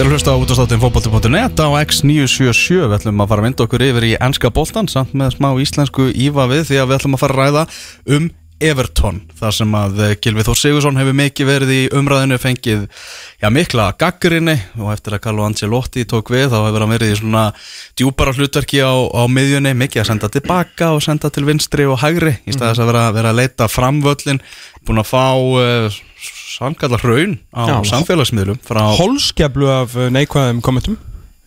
Þeir eru hlusta á útastáttin fókbalti.net á X977 Við ætlum að fara að vinda okkur yfir í ennska boltan samt með smá íslensku íva við því að við ætlum að fara að ræða um Everton þar sem að Gilvi Þór Sigursson hefur mikið verið í umræðinu fengið já, mikla gaggurinni og eftir að Carlo Ancelotti tók við þá hefur hann verið í svona djúpara hlutverki á, á miðjunni mikið að senda tilbaka og senda til vinstri og hægri í staðis að vera, vera að leita framvöllin búin að fá samkallar hraun á samfélagsmiðlum frá Hólskeflu af uh, neikvæðum kommentum.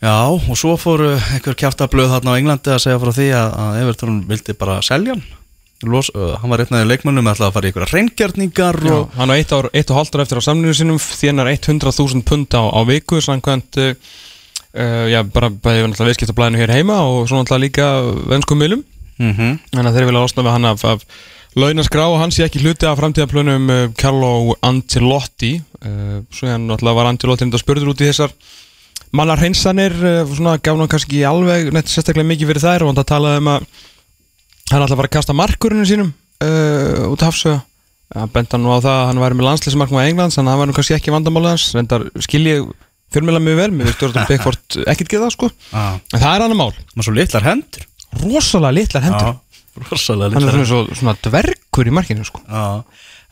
Já, og svo fóru einhver kjaftablöð þarna á Englandi að segja frá því að, að Everton vildi bara selja hann. Los, uh, Hann var af leikmönnum að fara í einhverja reyngjörningar og hann á eitt, ár, eitt og ár eftir á samlinu sinum þénar 100.000 pund á, á viku samkvæmt uh, já, bara bæði náttúrulega viðskiptablaðinu hér heima og svo náttúrulega líka venskum miðlum. Mm -hmm. þannig að þeir vilja losna við hann af, af launaskrá og hann sé ekki hluti af framtíðaplönum uh, Carlo Ancelotti. Uh, svo hann náttúrulega var Ancelotti enda spurður út í þessar mannar hreinsanir uh, svona gaf hann kannski alveg neitt sérstaklega mikið fyrir þær og hann talaði um að hann að fara að kasta markurinu sínum uh, út af hafsöga hann benda nú á það að hann væri með landsleismarkma á Englands að það var nú kannski ekki vandamálið hans. Reyndar skil ég fjölmjöla mjög vel mér veist Jordan Pickford ekkert geða sko. Ah, en það er annar mál. Maður svo litlar hendur. Rosalega litlar hendur rosalega hann er svona, svo, svona dvergur í markinu sko.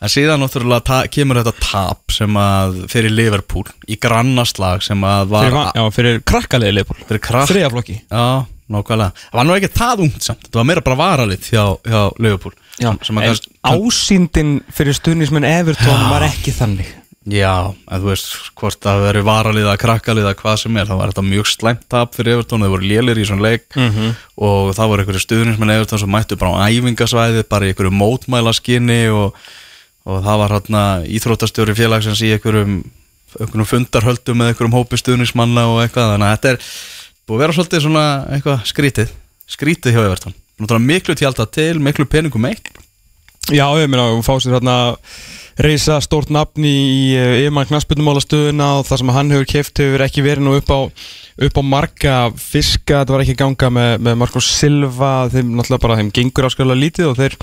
En síðan náttúrulega kemur þetta tap sem að fyrir Liverpool í grannaslag sem að var fyrir, já, fyrir krakkalegi leifból fyrir krakk þriðaflokki Já, nákvæmlega. Það var nú ekki það ungt samt, þetta var meira bara varalit hjá, hjá Liverpool. Sem, sem að en kannski- ásýndin fyrir stuðnismenn Evertón var ekki þannig Já, en þú veist hvort það veri varaliða, krakkaliða, hvað sem er þá var þetta mjög slæmt tap fyrir Evertón þau voru lélir í svona leik. Mhm. og það voru einhverju stuðnismenn Evertón sem mættu bara á æfingasvæði, bara í einhverju mótmælaskinni og, og það var hérna íþróttastjóri félagsins í einhverjum, einhverjum fundarhöldum með einhverjum hópi stuðnismanna og eitthvað. Þannig að þetta er búið að vera svolítið svona eitthvað skrítið, skrítið hjá Evertón miklu tjálta til, miklu peningum eitt. Já, ég meina, fá sér þarna reysa stórt nafn í yfirmann knaspitumálastöðuna og það sem hann hefur keft hefur ekki verið nú upp á, upp á marga fiska, þetta var ekki ganga með, með Marcos Silva, þeim náttúrulega bara þeim gengur áskjöla lítið og þeir,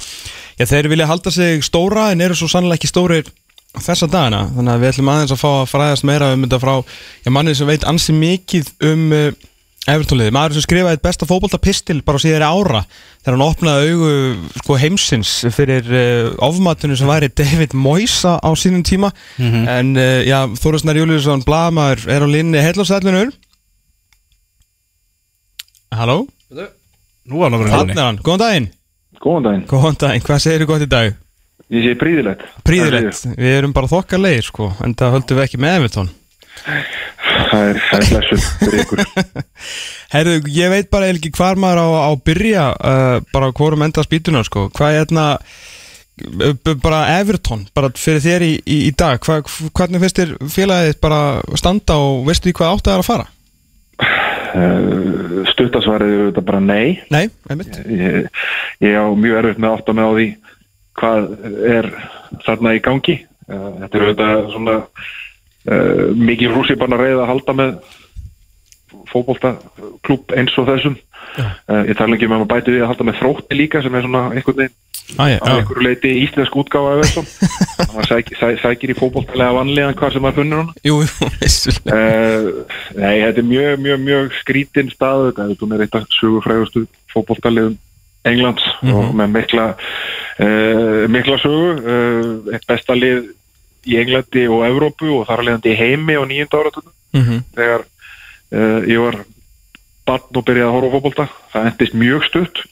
já, þeir vilja halda sig stóra en eru svo sannlega ekki stórir þessa dagana, þannig að við ætlum aðeins að fá að fræðast meira um þetta frá já, mannið sem veit ansi mikið um uh, Evertónliði, maður sem skrifaði besta fótboltapistil bara á síðari ára þegar hann opnaði augu sko, heimsins fyrir uh, ofmatunum sem væri David Moysa á sínum tíma. En uh, já, Þórisnar Júliusson Blamaður er á linni heillosætlunur Halló, Nú var hann að vera hann er hann, góðan daginn. Góðan daginn. Góðan daginn, hvað segir þú gott í dag? Ég sé príðilegt. Príðilegt, við erum bara þokkalegir sko en það höldum við ekki með Evertón Það er, það blessuð fyrir ykkur. Herðu, ég veit bara ekki hvar maður á að byrja uh, bara hvorum enda spýtuna sko. hvað er b- bara Everton, bara fyrir þér í, í, í dag, Hva, hvernig finnst þér félagið bara standa og veistu í hvað átt það er að fara? Uh, Stuttasvarið er auðvitað bara nei. Nei, einmitt Ég, ég á mjög erfitt með átt að með á því hvað er þarna í gangi. Uh, Þetta er auðvitað svona uh, mikið rúsi bara reyða að halda með fótboltaklúb eins og þessum. Uh, ég tala ekki um að maður bæti við að halda með þrótti líka sem er svona einhvern veginn ah, á einhverju leiti íslensk útgáfa af þessum. Það sæk, sæ, sækir í fótboltalega vanlíðan hvað sem maður funnur hún. Jú, jú, vissulega Uh, nei, þetta er mjög, mjög, mjög skrítin stað þetta er með eitt af sögufrægustu fótbolltaliðum Englands og með mikla mikla sögu eitt besta lið í Englandi og Evrópu og þar að leiðandi í heimi á nýjunda áratunum mm þegar uh, ég var barn og byrjaði að horfa á fótbolta það endist mjög stutt.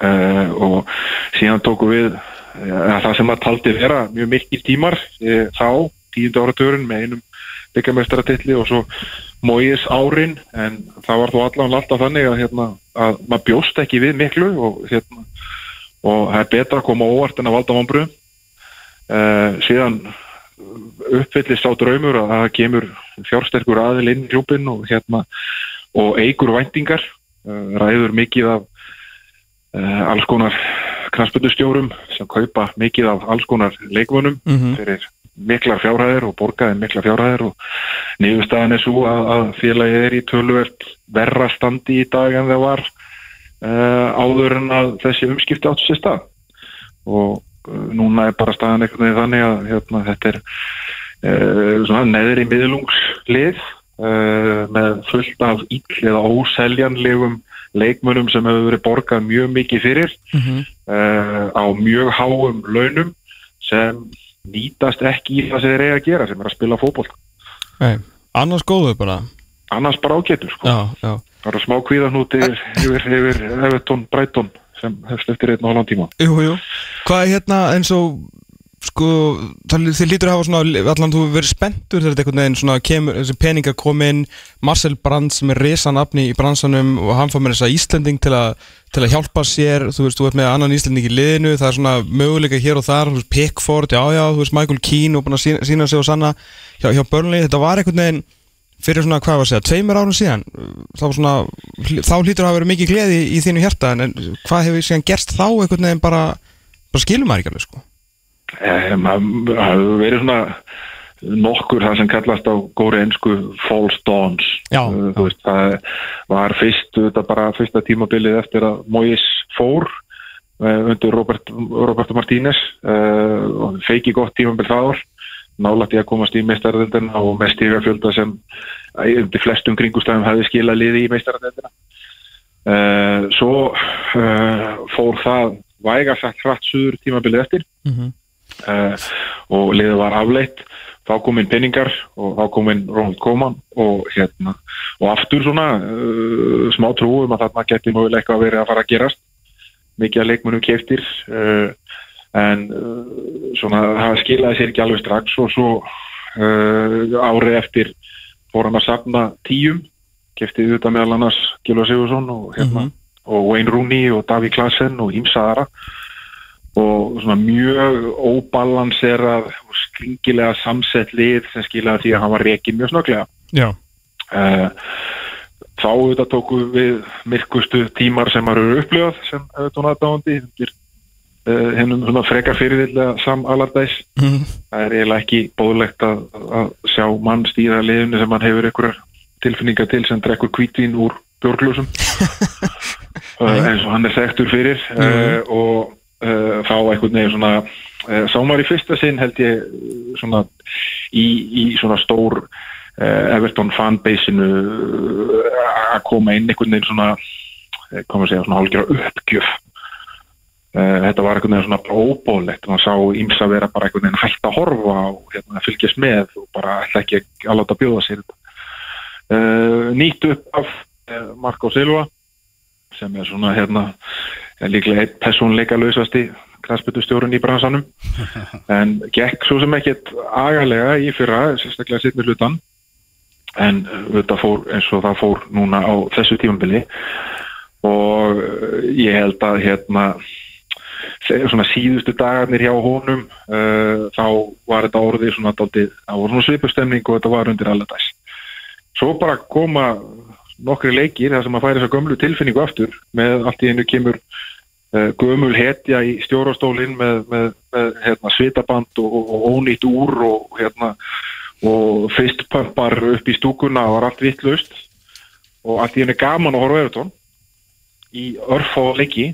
Uh, og síðan tóku við uh, það sem að taldi vera mjög mikil tímar þá, tíundu áratugurinn með einum byggamestaratilli og svo móiðis árin en það var þó allan alltaf þannig að, hérna, að maður bjóst ekki við miklu og, hérna, og það er betra að koma óvart en að valda vonbröðum síðan uppfyllist á draumur að það kemur fjársterkur aðil inn í klúbin og, hérna, og eigur væntingar uh, ræður mikið af uh, alls konar knaspundustjórum sem kaupa mikið af alls konar leikvönum Mhm. fyrir miklar fjárhæðir og borgaði miklar fjárhæðir og niðurstaðan er svo að, að félagið er í töluvert verra standi í dag en það var uh, áður en að þessi umskipti áttu sér stað og núna er bara staðan einhvern veginn þannig að hérna, þetta er uh, neðri miðlungslið uh, með fullt af ill eða óseljanlegum leikmönum sem hefur verið borgað mjög mikið fyrir uh, á mjög háum launum sem nýtast ekki í það sem þeir eiga að gera sem er að spila fótboll. Nei, annars góðu bara. Annars bara ágætur sko. Já, já. Það eru smá kvíðanúti yfir, yfir Everton Brighton sem hefst eftir einn og halvan tíma. Jú, jú. Hvað er hérna eins og sko, þið lítur að hafa svona allan þú verið spenntur þegar þetta einhvern veginn svona kemur, þessi peningar kom inn Marcel Brandt sem er risanafni í bransanum og hann fá með þessa Íslending til að, til að hjálpa sér, þú veist, þú ert með annan Íslending í liðinu, það er svona möguleika hér og þar, þú veist, Pickford, já, já, þú veist Michael Keane og búin að sína, sína sig og sanna hjá, hjá Burnley, þetta var einhvern veginn fyrir svona, hvað var að segja, tveimur árum síðan þá svona, þá hlýtur að hafa verið mikið gleði í þínu hjarta, en hvað hefur síðan gerst þá einhvern veginn bara, bara skilum maður ekki alveg, sko? Um, það hefur verið svona nokkur það sem kallast á góri ennsku false dawns. Já, Uh, þú veist, það var fyrst þetta bara fyrsta tímabilið eftir að Mois fór uh, undir Robert, Roberto Martínez feiki gott tímabil það ár nálægt í að komast í meistaröldina og með stígafjölda sem æ, undir flestum kringustæðum hefði skilað liði í meistaröldina uh, svo uh, fór það væga sagt hratt suður tímabilið eftir. Mm uh, og liðið var afleitt. Þá kom inn penningar og þá kom inn Ronald Koeman og hérna og aftur svona uh, smá trú um að þarna geti mögulega eitthvað verið að fara að gerast. Mikið að leikmunum keftir uh, en uh, svona það skilaði sér ekki alveg strax og svo uh, árið eftir fór hann að safna tíum. Kefti auðvitað meðal annars Gilva Sigursson og, hérna, og Wayne Rooney og Daví Klassen og Ímsaðara og svona mjög óbalanserað og skringilega samsett lið sem skilaði því að hann var reikin mjög snögglega. Já, uh, þá auðvitað tóku við myrkustu tímar sem eru upplifað sem auðvitað uh, hennum svona frekar fyrirvillega Sam Allardyce mm. það er eiginlega ekki bóðlegt að, að sjá mann stýra liðinu sem hann hefur einhverjar tilfinningar til sem drekkur kvítvín úr björglúsum uh, eins og hann er þekktur fyrir. Uh, og uh, þá einhvern veginn svona uh, sá maður í fyrsta sinn held ég svona í, í svona stór Everton fanbaseinu að koma inn einhvern veginn svona koma að segja svona hálfgjör uppgjöf þetta var einhvern veginn svona bara óbóðlegt maður sá ímsa vera bara einhvern veginn hægt að horfa og hérna, fylgjast með og bara ætla ekki að láta bjóða sér uh, nýtt upp af uh, Marco Silva sem er svona hérna er líklega einn personleika lausasti krasputustjórun í bransanum. En gekk svo sem ekkert agalega í fyrra, sérstaklega sitt með hlutan en þetta fór eins og það fór núna á þessu tímambili og ég held að hérna svona síðustu dagarnir hjá honum uh, þá var þetta orðið svona svona svipustemning og þetta var undir alladæs svo bara koma nokkri leikir þar sem að færi þess að gömlu tilfinningu aftur með allt í einu kemur uh, gömul hetja í stjórastólinn með, með, með hérna, svitaband og, og ónýtt úr og hérna og fyrstpampar upp í stúkuna og allt vittlust og allt í einu gaman að horfa Evertón í örf og leiki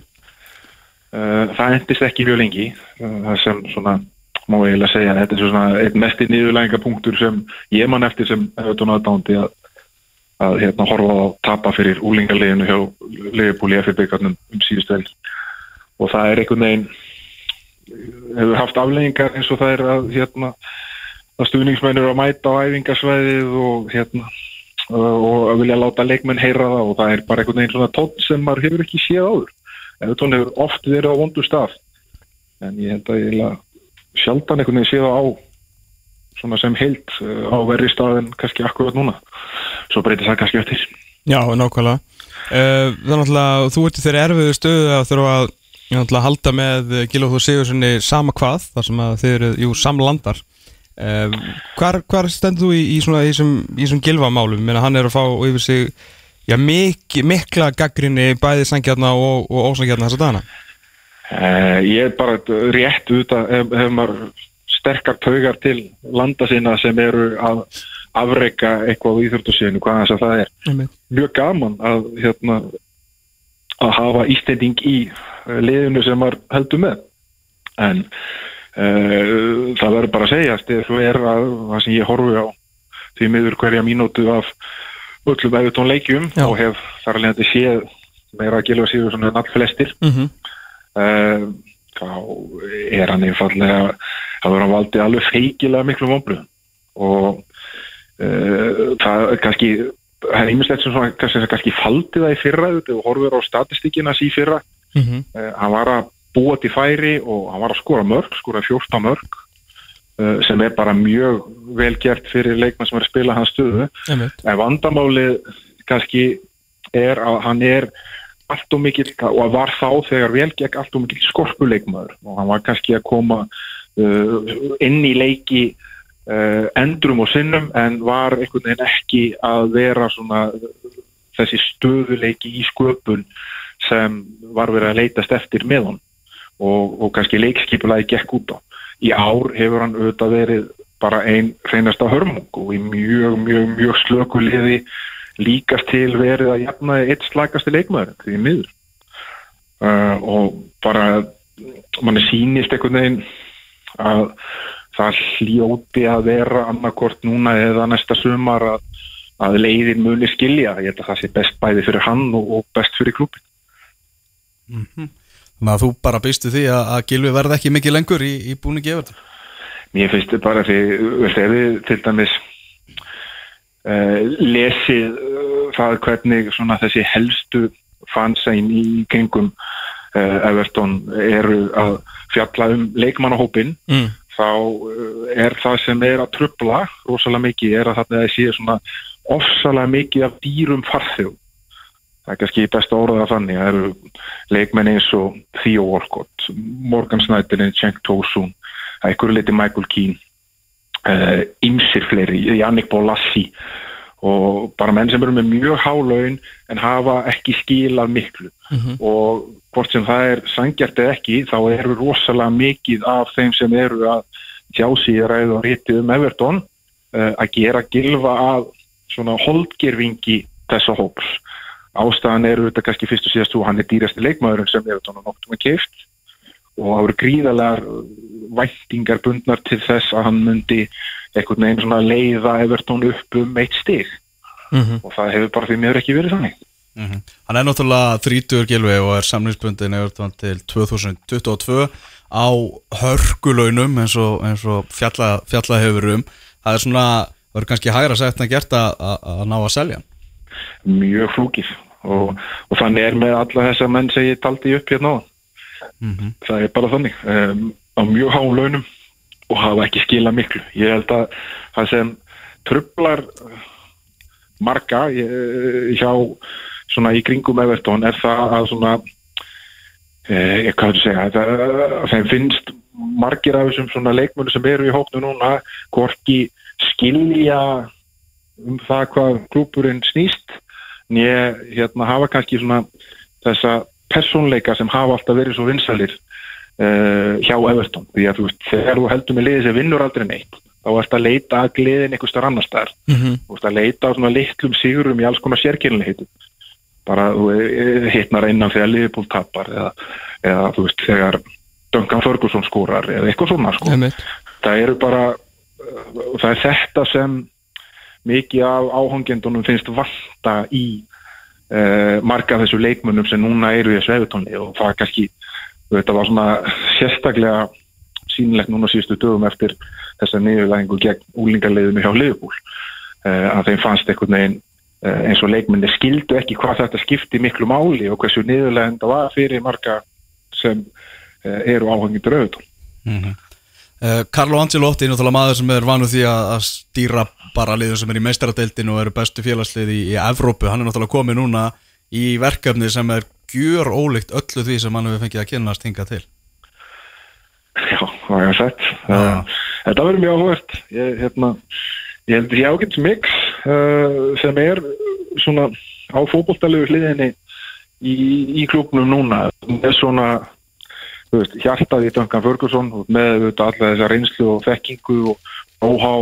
það endist ekki mjög lengi uh, það sem svona má ég eiginlega segja. Þetta er svona einn mesti niðurlægingapunktur sem ég man eftir sem Evertón aðdándi að, að hérna horfa á tapa fyrir úlingarleginu hjá Leifbúli FB-garnum um síðustu helgi. Og það er einhvern veginn hefur haft afleggingar eins og það er að hérna að stuðningsmennir að mæta á æfingasvæðið og hérna og að vilja láta leikmenn heyra það og það er bara einhvern veginn svona tótt sem maður hefur ekki séð áður Evertón hefur oft verið á vondu stað. En ég held að ég sjaldan einhvern veginn séð á svona sem heilt uh, á verri stað en kannski akkurat núna. Svo breytir það kannski eftir. Já, nákvæmlega. Uh, Þannig að þú ert í þeirri erfiðu stöðu að þurfa að náttúrulega halda með Gilóð Þór Sigurssoni sama hvað þar sem að þið eru, jú, samlandar. Hvar, hvar stendur þú í, í svona í þessum, Gilvamálum Meina, hann er að fá yfir sig já, mik, mikla gaggrinni bæði sangjarna og, og ósangjarna þessa dagana. Uh, Ég er bara rétt út að ef, ef maður sterkar taugar til landa sinna sem eru að afreika eitthvað á íþjórnusíðinu, hvað þess að það er. Einmitt. mjög gaman að hérna að hafa ístending í liðinu sem maður heldur með. En uh, það verður bara að segjast ef þú er að það sem ég horfi á því miður hverja mínútu af öllum Evertón leikjum Já. og hef þar alveg að séð meira að gilfa síður svona en all flestir. Mm uh, þá er hann einfallega að vera valdi alveg feikilega miklu vombröðum og uh, það er kannski það er ímislegt sem svona, kannski, kannski faldi það í fyrra og horfur á statistíkinas í fyrra. -hmm. uh, hann var að búa til færi og hann var að skora mörg, skora 14 mörg sem er bara mjög vel gert fyrir leikmann sem er að spila hans stöðu. En vandamálið kannski er að hann er allt og mikill, og var þá þegar vel gegn allt og mikill skorpuleikmaður. Og hann var kannski að koma uh, inn í leiki uh, endrum og sinnum en var einhvern veginn ekki að vera svona þessi stöðuleiki í sköpun sem var verið að leitast eftir með hann og, og kannski leikskipulaði gekk út á. Í ár hefur hann auðvitað verið bara einn reynasta hörmung og í mjög, mjög, mjög slöku liði líkast til verið að jafna eitt slagasti leikmaður því miður. Uh, og bara manni sýnist einhvern veginn að það hljóti að vera annarkort núna eða næsta sumar að, að leiðin muni skilja. Ég held að það sé best bæði fyrir hann og, og best fyrir klubin mm -hmm. Þannig að þú bara býstu því að, að Gilvi verði ekki mikið lengur í, í búningi Evertón Mér finnst þetta bara því ef við til dæmis uh, lesið uh, það hvernig svona þessi helstu fansæn í kringum uh, Everton eru að fjalla um leikmannahópin mm. þá er það sem er að trubla rosalega mikið er að það sé svona ofsalega mikið af dýrum farþjóð það er kannski besta orðað þannig það eru leikmenn eins og Theo Walcott, Morgan Snyderin Cenk Tosun, það er ykkur leiti Michael Keane uh, ymsir fleiri, Jannik Bolassi og bara menn sem eru með mjög hálaun en hafa ekki skilað miklu Mm -hmm. og hvort sem það er sangjart eða ekki þá eru rosalega mikið af þeim sem eru að sjá sig ræðu og rétti um Everton uh, að gera gilfa að svona holdgerfingi þessa hóps ástæðan eru þetta kannski fyrst og síðast þú hann er dýrasti leikmaðurinn sem Everton á noktum að keift og það voru gríðalegar væntingar bundnar til þess að hann myndi einhvern veginn svona leiða Everton upp um eitt stig. Mm -hmm. og það hefur bara því miður ekki verið þannig. Mm -hmm. Hann er náttúrulega 30 Gilvi og er samlingsbundin Evertón til 2022 á hörgulaunum eins og, eins og fjalla, fjalla hefur um. Það er svona, það er kannski hægra sett að gert að, að, að ná að selja hann. Mjög flúkið og, og þannig er með alla þessa menn sem ég taldi upp hérna á mm -hmm. það er bara þannig um, á mjög háum launum og hafa ekki skila miklu ég held að það sem trublar marga eh, hjá svona í kringum Evertón er það að svona eh, hvað þú segja það, þeim finnst margir af þessum svona leikmönu sem eru í hóknu núna hvorki skilja um það hvað klúpurinn snýst nýja hérna hafa kannski svona þessa personleika sem hafa alltaf verið svo vinsalir uh, hjá Everton. Því að þú veist, þegar þú heldur með liði sem vinnur aldrei neitt þá erst að leita að gleðin einhver starf annar staðar. Mm -hmm. þú veist að leita á svona litlum sigurum í alls konar sérkynleitum bara þú eh, hitnar innan þegar Liverpool tapar eða, eða þú veist þegar Duncan Ferguson skórar eða eitthvað svona sko. Það eru bara uh, það er þetta sem mikið af áhangjendunum finnst vanta í uh, marga þessu leikmönnum sem núna eru í þessu efutónli og það er kannski þetta var svona sérstaklega sínlegt núna síðustu dögum eftir þessa niðurlægingu gegn úlingarleiðinu hjá Liverpool uh, að þeim fannst einhvern veginn uh, eins og leikmenni skildu ekki hvað þetta skipti miklu máli og hversu niðurlægend það var fyrir marga sem eru áhangjöndur auðvitað mm -hmm. uh, Carlo Ancelotti, náttúrulega maður sem er vanu því að stýra bara liður sem er í meistaradeildinu og eru bestu félagslið í, í Evrópu, hann er náttúrulega komið núna í verkefni sem er gjör ólíkt öllu því sem hann hefur fengið að kynast hinga til Já, það er sett. Já. Þetta verður mjög áhugast. Ég, hérna, ég heldur ég ágætt mix uh, sem er svona á fótbolltalegu hliðinni í, í klúknum núna. Með svona, veist, hjartað í Duncan Ferguson með alla þessa reynslu og þekkingu og óhá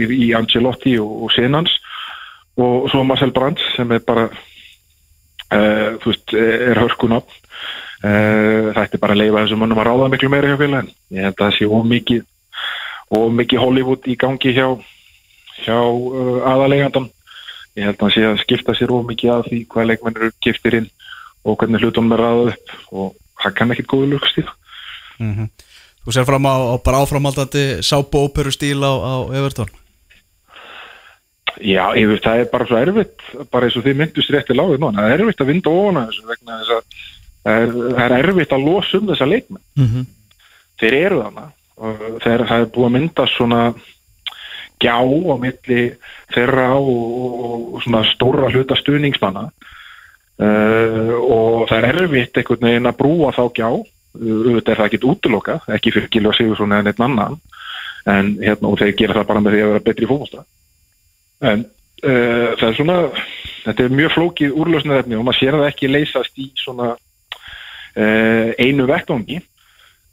í, Ancelotti og, og Sinans og svo Marcel Brands sem er bara, uh, þú veist, er hörkunafn. Uh, þetta er bara að leifa þessum mönnum að ráða miklu meira hjá félagin ég held að það sé of mikið of mikið Hollywood í gangi hjá hjá uh, aðalegandan ég held að hann sé að skipta sér of mikið að því hvað leikmenn eru giftir inn og hvernig hlutunum er ræðað upp og hann kann ekkit góðu lukstíð mm Þú sér fram á, á bara áframaldandi sápu-óperu stíl á, á Everton? Já, yfir, það er bara svo erfitt bara eins og þið myndust rétti lágið nú það er erfitt að vinda ofan að þessu vegna þess að það er, er erfitt að losa um þessa leikmenn. Mm -hmm. þeir eru þarna og þeir það er búið að mynda svona gjá á milli þeirra og, og, og svona stóra hluta stuðningsmanna. Uh, og það er erfitt einhvern veginn að brúa þá gjá auðvitað er það ekkit útloka ekki fyrir Gilva Sigursson eða neitt annan en hérna og þeir gera það bara með því að vera betri í fólkvasta en uh, það er svona þetta er mjög flókið úrlösnaðefni og maður sér það ekki leysast í svona uh, einu vettvangi.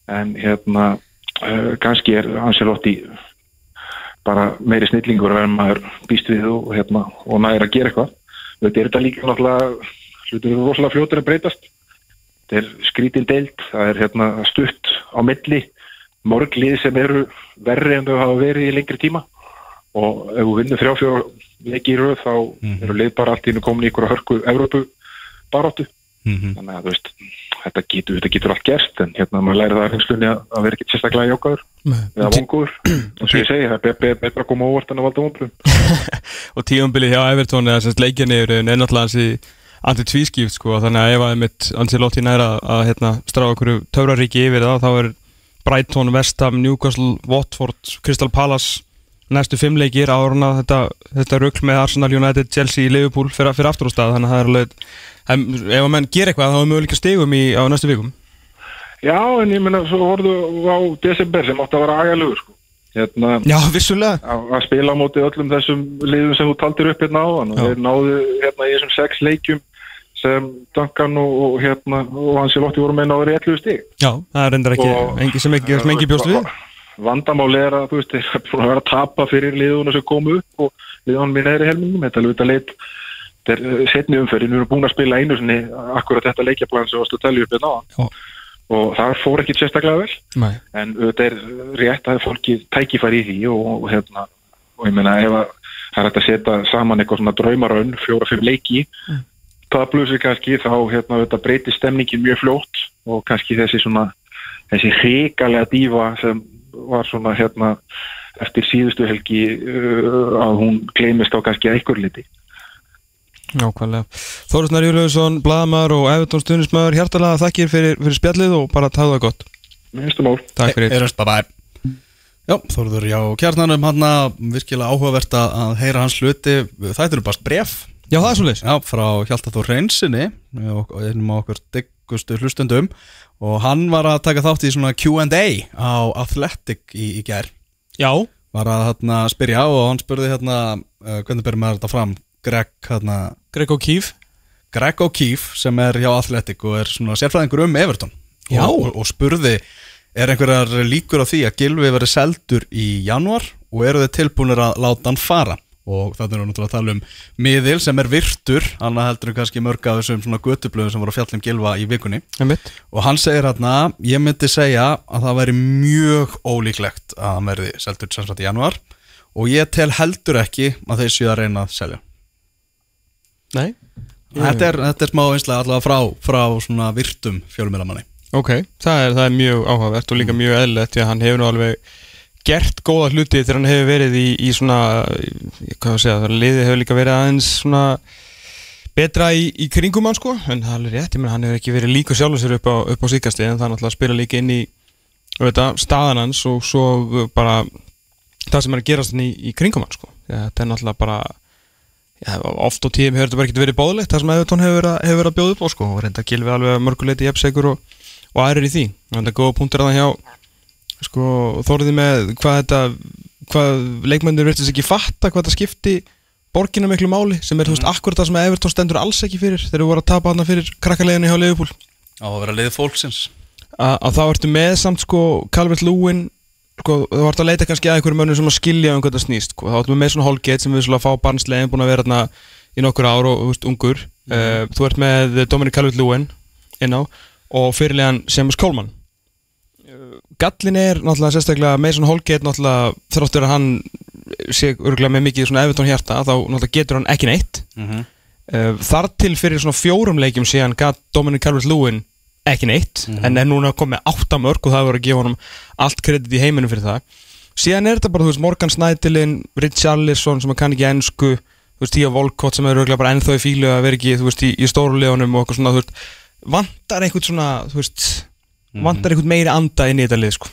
En hérna uh, kannski er Anselotti bara meiri snillingur en maður býst við og, hérna, og næri að gera eitthvað. Þetta er þetta líka náttúrulega hlutur eru rosalega fljótur að breytast þetta er skrítin deilt það er hérna stutt á milli morglið sem eru verri en þau hafa verið í lengri tíma. Og ef þú vinnur þrjá fjóra leiki í rauð þá Mhm. eru lið bara allt í nú komin í ykkur hörku Evrópu baróttu mm þannig að veist þetta getur, þetta getur allt gerst en hérna maður læri það að reynslunni að, að vera ekki sérstaklega jákaður eða vonguður og svo ég segi það er be be betra að koma óvart en að valda vonbrun og tíumbilið hjá Everton eða semst leikjarni eru í anti-tvískipt sko þannig að ef að mitt Ancelotti næra að, hérna, strafa okkur töfraríki yfir það þá er Brighton, West Ham, Newcastle, Watford, Crystal Palace næstu fimm leikir árun að þetta, þetta rögl með Arsenal, United, Chelsea, Liverpool fyrir, fyrir aftur á stað. Þannig að það er alveg ef að menn ger eitthvað þá er möguleika stegum í, á næstu vikum. Já, en ég meina, svo voruðu á desember sem átti að vera agalugur sko. hérna, Já, vissulega. að spila á móti öllum þessum liðum sem þú taldir upp hérna áðan. Og þeir náðu hérna í þessum sex leikjum sem Duncan og, og hérna og hans í lotti voru með náður í 11 stig Já, það er reyndar ekki, Og- engi sem ekki, sem ekki bjóst við Vandamáli er að þú veist, þeir eru búin að vera að tapa fyrir liðuna sem komu upp og liðunum í neðri helmingum, þetta er alveg þetta leit þetta er setni umferðin, við erum búin að spila einu sinni akkurat þetta leikjaplan sem varstu að telja upp hérna áðan Já. og það fór ekki sérstaklega vel Nei. en þetta er rétt að fólki tækifæri í því og, hérna og ég meina ef að það er að setja saman eitthvað svona draumarönn, fjóra-fimm leiki Mm. Það blusir kannski þá hérna þetta breytir stemningin mjög fljótt og kannski þessi svona þessi hrikalega dífa sem var svona hérna eftir síðustu helgi uh, að hún gleymist á kannski að einhver liti Nákvæmlega. Þórisnar Júliusson, Bladamar og Evertón Stunismöður, hjartalega þakkir fyrir, fyrir spjallið og bara taðu það gott. Minnstu mál Takk fyrir. Bye Já, Þóruður, já, kjarnanum hann virkilega áhugavert að að heyra hans hluti Það eru bara bref Já, það er svolítið. Já, frá Hjalta Þór Reynsinni og einum á okkur diggustu hlustendum og hann var að taka þátt í svona Q&A á Athletic í, í gær Já. var að hérna, spyrja og hann spurði hérna uh, hvernig byrjum maður þetta fram Greg, hérna, Greg O'Keefe. Greg O'Keefe sem er hjá Athletic og er svona sérfræðingur um Everton Já. og, og, og spurði er einhverjar líkur á því að Gilvi verið seldur í januar og eru þið tilbúinir að láta hann fara og þetta er náttúrulega að tala um miðil sem er virtur, hann heldur kannski mörg af þessum svona götublöðum sem voru að fjalla um Gilva í vikunni Einmitt. og hann segir hérna, ég myndi segja að það væri mjög ólíklegt að hann verði seldur sem sagt í januar og ég tel heldur ekki að þeir séu að reyna að selja Nei. þetta, er, þetta er smá einslega allavega frá, frá svona virtum fjölumelamanni Ok, það er, það er mjög áhugavert og líka mjög eðlilegt því að hann hefur nú alveg gert góða hluti þegar hann hefur verið í, í svona, hvað að segja, liðið hefur líka verið aðeins svona betra í, í kringum hann sko, en það er alveg rétt, ég menn hann hefur ekki verið líka sjálfur sér upp á, á síkasti en það er náttúrulega að spila líka inn í auðvitað, staðan hans og svo bara það sem er að gerast hann í, í kringum hann sko, þetta er náttúrulega bara Já, oft á tíðum hefur þetta bara ekkert verið báðlegt það sem Evertón hefur hefur verið að bjóða upp á sko. Og reynda að gilfi alveg mörguleiti jafnsegur og, og aðrir í því. Þannig að góða punktur að það hjá sko þóriði með hvað þetta hvað leikmennir verðist ekki fatta hvað þetta skipti borgina miklu máli sem er þú veist akkurat það sem Evertón stendur alls ekki fyrir þegar við vorum að tapa hana fyrir krakkarleginu hjá Leifupúl á að vera liðið fólksins. Að þá ertu með samt sko Calvert Lúin sko, þú vart að leita kannski að einhverjum mönnum sem að skilja um hvað það snýst sko. þá ertu með svona Holgate sem við svona fá barnslegin búin að vera þarna í nokkur ár og þú veist, ungur. Uh, þú ert með Dominic Calvert Lúin inn á og fyrirlegan Seamus Coleman gallin er náttúrulega sérstaklega Mason Holgate náttúrulega þráttur að hann sé örgulega með mikið svona Everton hjarta þá náttúrulega getur hann ekki neitt. Mhm. uh, þar til fyrir svona fjórum leikjum síðan gat Dominic Calvert-Lewin ekki neitt en er núna komið átta mörg og það voru að gefa honum allt kredit í heiminum fyrir það. Síðan er þetta bara, þú veist, Morgan Snædilin Richarlison sem að kann ekki ennsku þú veist, Tíja Volkott sem er örgulega bara ennþá í fílu að vera ekki, þú veist, í, í stórulegunum og eitthvað svona, þú veist, vantar einhvern svona, þú veist vantar einhvern meiri anda inn í þetta lið, sko.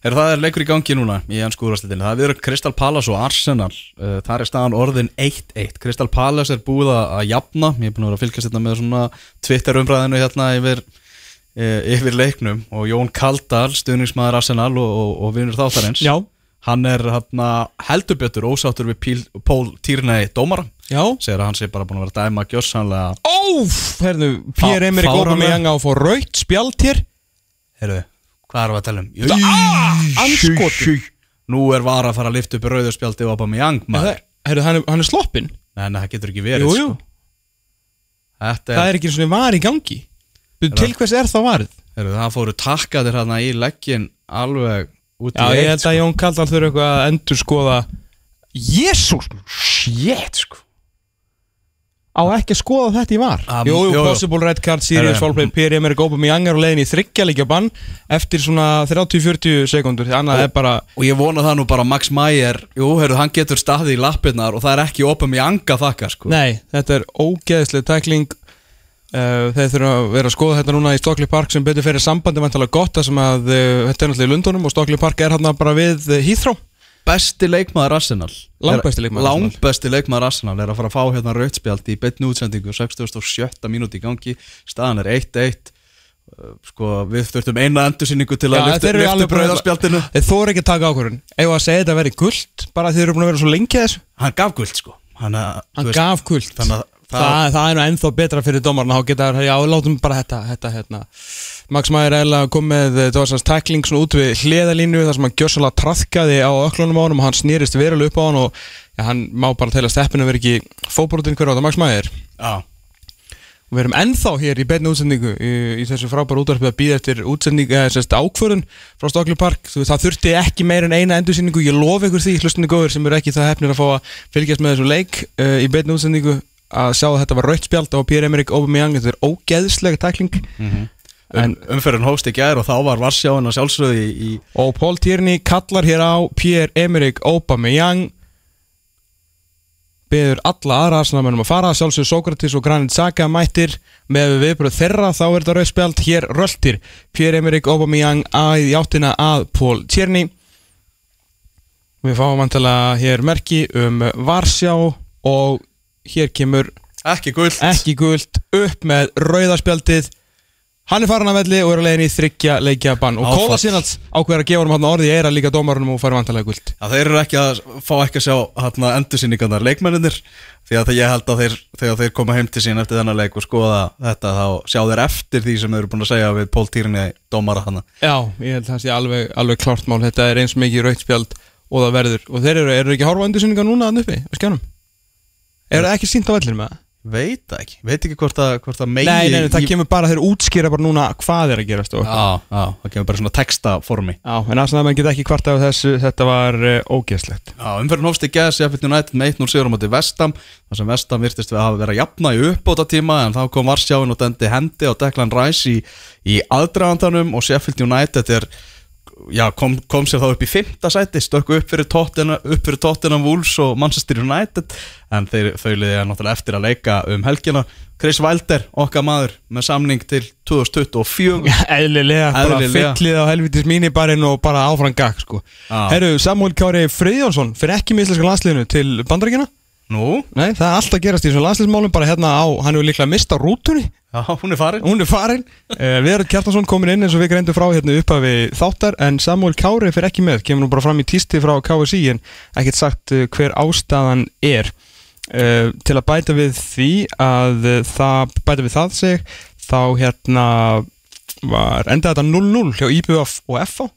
Er það er leikur í gangi núna í ennsku úrvastildinu Það er verið Crystal Palace og Arsenal. Uh, Þar er staðan orðin 1-1 Crystal Palace er búið að jafna. Ég er búin að vera að fylgjast þetta með svona Twitter umræðinu hérna yfir, uh, yfir leiknum. Og Jón Kaldal, stuðningsmaður Arsenal og, og, og vinur þáttarins. Já, Hann er hérna heldubjötur ósáttur við Píl, Pól Týrnei Dómara já Segir að hann sé bara búin að vera dæma gjössanlega Óf, herðu, Pierre Emerick fáránlega. Aubameyang á að fá raut spjald hér Heyrðu, hvað erum við að tala um? Þetta- Ah, andskotinn. Nú er var að fara að lifta upp rauðurspjaldi og Aubameyang maður Herðu, hann, er- hann er sloppinn Nei, nei, það getur ekki verið Jú, jú, sko. Þetta það er, er ekki svona var í gangi Til hvers er það varð? heyrðu, það fóru takkaðir hérna í leggin alveg Já, í ég held að Jón Kaldal þurfa eitthvað að endur skoða Jésús, shit, sko Á ekki að skoða þetta í var Um, Jú, jú, possible red card, serious Herru. foul play Pierre Emerick Aubameyang er á leiðin í þryggjalíkja bann Eftir svona 30-40 sekundur Því annað er bara Og ég vona það nú bara að Max Meyer Jú, heyrðu, hann getur staðið í lappirnar og það er ekki Aubameyang að þakka sko. Nei, þetta er ógeðslega tækling Þeir þurfa að vera að skoða þetta núna í Stockley Park sem betur fyrir sambandi vantalega gott þar sem að uh, þetta er náttúrulega í Lundunum og Stockley Park er hann bara við uh, Heathrow. Besti leikmaður Arsenal. Langbesti leikmaður Arsenal. Langbesti leikmaður Arsenal er að fara að fá hérna rautspjaldi í beitni útsendingu 67. mínúti í gangi. Staðan er 1-1 Uh, sko, við þurftum eina endursýningu til að lyfta, rauðarspjaldinu Þeir þóra ekki að taka ákvörðun. Ef að segja þetta verið guld bara þeir eru búin að vera svo lengi að þessu? Hann gaf guld sko. Hann, að, Hann veist, gaf guld þannig að það, það- það, er nú ennþá betra fyrir dómarna þá geta þær, já, látum bara þetta, þetta hérna. Max Meyer eða kom með það var svona tackling svona út við hliðalínu þar sem hann gjössalega trafkaði á öklunum á hann og hann snýrist verulega upp á hann og já, hann má bara telja steppinu verið ekki fóbrotin hverju á þetta. Max Meyer. Já, og við erum ennþá hér í beinni útsendingu í, í þessu frábæru útvarpi að býða eftir útsendingu eða sérst ákvörðun frá Stockley Park. Þú veist, það þurfti ekki meir en eina endursýningu. Ég lofa ykkur því, hlustunni góður sem eru ekki það hefnir að fá að fylgjast með þessu leik uh, í beinni útsendingu að sjá að þetta var rautt spjald á Pierre-Emerick Aubameyang þetta er ógeðslega tækling. En umferðin hóst í gær og þá var Varsjáin að sjálfsögði í, og Paul Tierney kallar hér á Pierre-Emerick Aubameyang. Beður alla aðra aðsnamennum að fara. Sjálfsögur Sókratis og Granit Xhaka mættir. Með viðbröð þeirra þá er þetta rauðspjald hér röltir Pierre-Emerick Aubameyang að í áttina að Paul Tierney. Við fáum vantilega hér merki um Varsjá og hér kemur ekki guld ekki guld upp með rauðarspjaldið hann er farin að velli og er að leiðin í þryggja leikja bann. Og. Kóla Sinalds ákveður að gefa hann orði í eira líka dómarunum og fara vantilega guld að þeir eru ekki að fá ekki að sjá endursýningarnar leikmenninir því að ég held að þeir, þegar þeir koma heim til sín eftir þennan leik og skoða þetta þá sjá þeir eftir því sem þeir eru búin að segja við Pól Týrni dómara hana Já, ég held að það sé alveg, alveg klart mál. Þetta er eins mikið rauðspjald og það verður. Og þeir eru, eru ekki að horfa undirsynninga núna að uppi á skjánum Er það ekki sínt á vellinu með það? veit ekki, veit ekki hvort að, hvort að megi Nei, nei, nei, það í- kemur bara þeir útskýra bara núna hvað er að gerast og Já, já, það kemur bara svona textaformi. Já, en aðsnaða menn geta ekki hvart af þessu þetta var uh, ógeðslegt. Já, umferðin hófst í gæðs Sheffield United með 1-0 sigur á móti Vestam þar sem Vestam virtist við að hafa verið að jafna í uppbóta tíma en þá kom Varsjáin og dendi hendi á Declan Rice í, í aðdragandanum og Sheffield United er já, kom, kom sér þá upp í fymta sæti stökku upp fyrir Tottenham, upp fyrir Tottenham Wolves og Manchester United. En þeir þauliði náttúrulega eftir að leika um helgina. Chris Wilder, okkar maður með samning til 2024 Eðlilega, bara Eðlilega. fyllið á helvitis mínibarinn og bara áfram gag sko. Herru, Samuel Kári Friðjónsson fyrir ekki íslenska landsliðinu til bandaríkina Nú, Nei, það er alltaf að gerast í þessum landsliðsmálum bara hérna á, hann hefur líklega mist á rútunni. Já, hún er farin. Hún er farin. Uh, Viðar Kjartansson komin inn eins og við greindu frá hérna upphafi þáttar en Samuel Kári fyrir ekki með. Kemur nú bara fram í tísti frá KSI en ekkert sagt uh, hver ástæðan er. Uh, til að bæta við því að það bæta við það seg þá hérna var enda þetta 0-0 hjá IBF og FH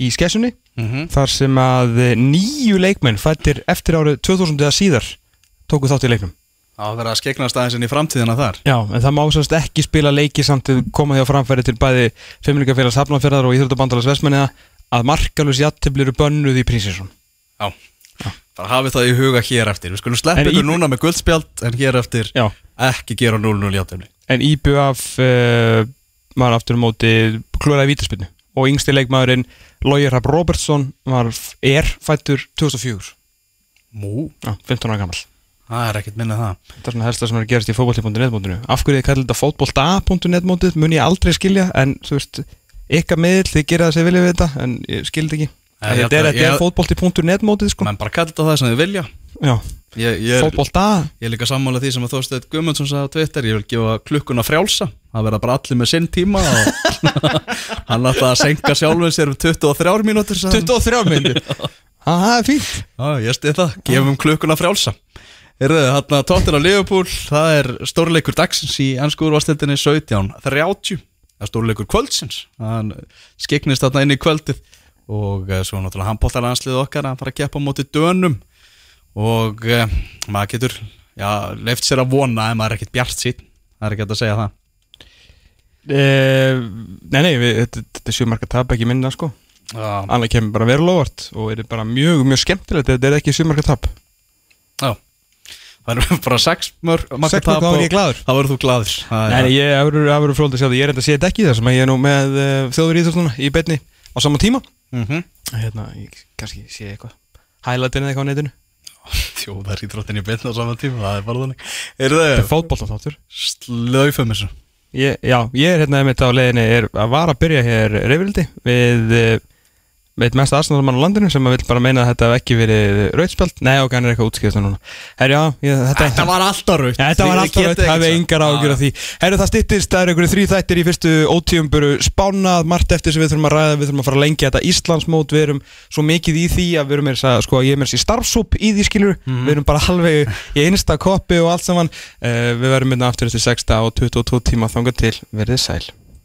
í skessunni mm þar sem að nýju leikmenn fættir eftir árið 2000 eða síðar tóku þátt í leiknum. Það verða að skegnast aðeins inn í framtíðina þar. Já, en það má sérst ekki spila leiki samt koma því á framfæri til bæði Femlingafélags Hafnarferðar og Íþróttabandalags Vestmenniða að markalus jættibli eru bönnuð í Prísinsson Já, bara hafið það í huga hér eftir. Við skulum sleppa ykkur í- núna með guldspjald En hér eftir Já, ekki gera 0-0 játefni en IBF uh, var aftur móti klóraði vítaspinnu og yngsti leikmaðurinn Lóir Rapp Robertson var, er fættur 2004 Mú, Já, 15 ára gammal það er ekkert minnið það. Þetta er svona helst það sem er að gerast í fótbolti.net mótinu. Af hverju þið kallir þetta fótbolta.net mótið? Mun ég aldrei skilja en þú veist, ykkar miðl þið gera það sem vilja við þetta en ég skildi ekki. Þetta ég er, þetta er fótbolti.net mótið sko. Menn bara kallir þetta það sem þið vilja. Já, Ég, ég, er, er líka sammála því sem að Þorsteinn Guðmundsson sagði á Twitter. Ég vil gefa klukkuna frjálsa. Það verða bara allir með sinn tíma og Hann ætlaði að senka sjálfum sér um 23 mínútur sagði hann. 23 myndir Það er fínt. Já, ég stið það, gefum klukkuna frjálsa Erðu, hérna tóttir á Liverpool Það er stórleikur dagsins í ennsku úrvastildinni 17 30 Það er stórleikur kvöldsins. Hann skiknist þarna inn í kvöldið Og eh, svo náttúrulega handbóltaranslið okkar Hann fara að keppa móti dönum. Og eh, maður getur Já, leift sér að vona En maður er ekkert bjart sín Það er ekki að segja það. Eh, Nei, nei, við, þetta, þetta er sjömarka tap ekki minna sko. Annað kemur bara verið lofart og er bara mjög, mjög skemmtilegt Þetta er ekki sjömarka tap. Já Það er bara sex mörg Sex mörg, þá er ég glaður. Þá verður þú er- Nei, nei, ég verið fróld að sjá það. Ég er enda að þetta ekki að ég er nú með uh, þjóður íþjóðluna í beinni á sama tíma. Mhm. Hérna, ég kannski sé eitthvað. Highlightin eða eitthvað á netinu. Þjóðar í drottinni byrna á saman tíma, það er bara þannig. Þetta er fótboltaþáttur. Slöifum þessu? Já, ég er hérna einmitt á leiðinni er að var að byrja hér reyfrildi við uh, veit mest aðstæðarmann á landinu sem vil bara meina að þetta hef ekki verið rautspjald Nei, ok, hann er eitthvað útskýðast núna. Herri, já, ég, þetta, Þetta var alltaf raut þetta var alltaf veit, hafið engar ágjur af því. Herru, það styttist, það eru einhverju þrý þættir í fyrstu ótíumburu spánað, margt eftir sem við þurfum að ræða, við þurfum að fara að lengja þetta Íslandsmót, við erum svo mikið í því að við erum að- sko, ég er mér sér starfsúp í því skilur, við erum bara halveg í einsta koppi og allt saman, uh, við verum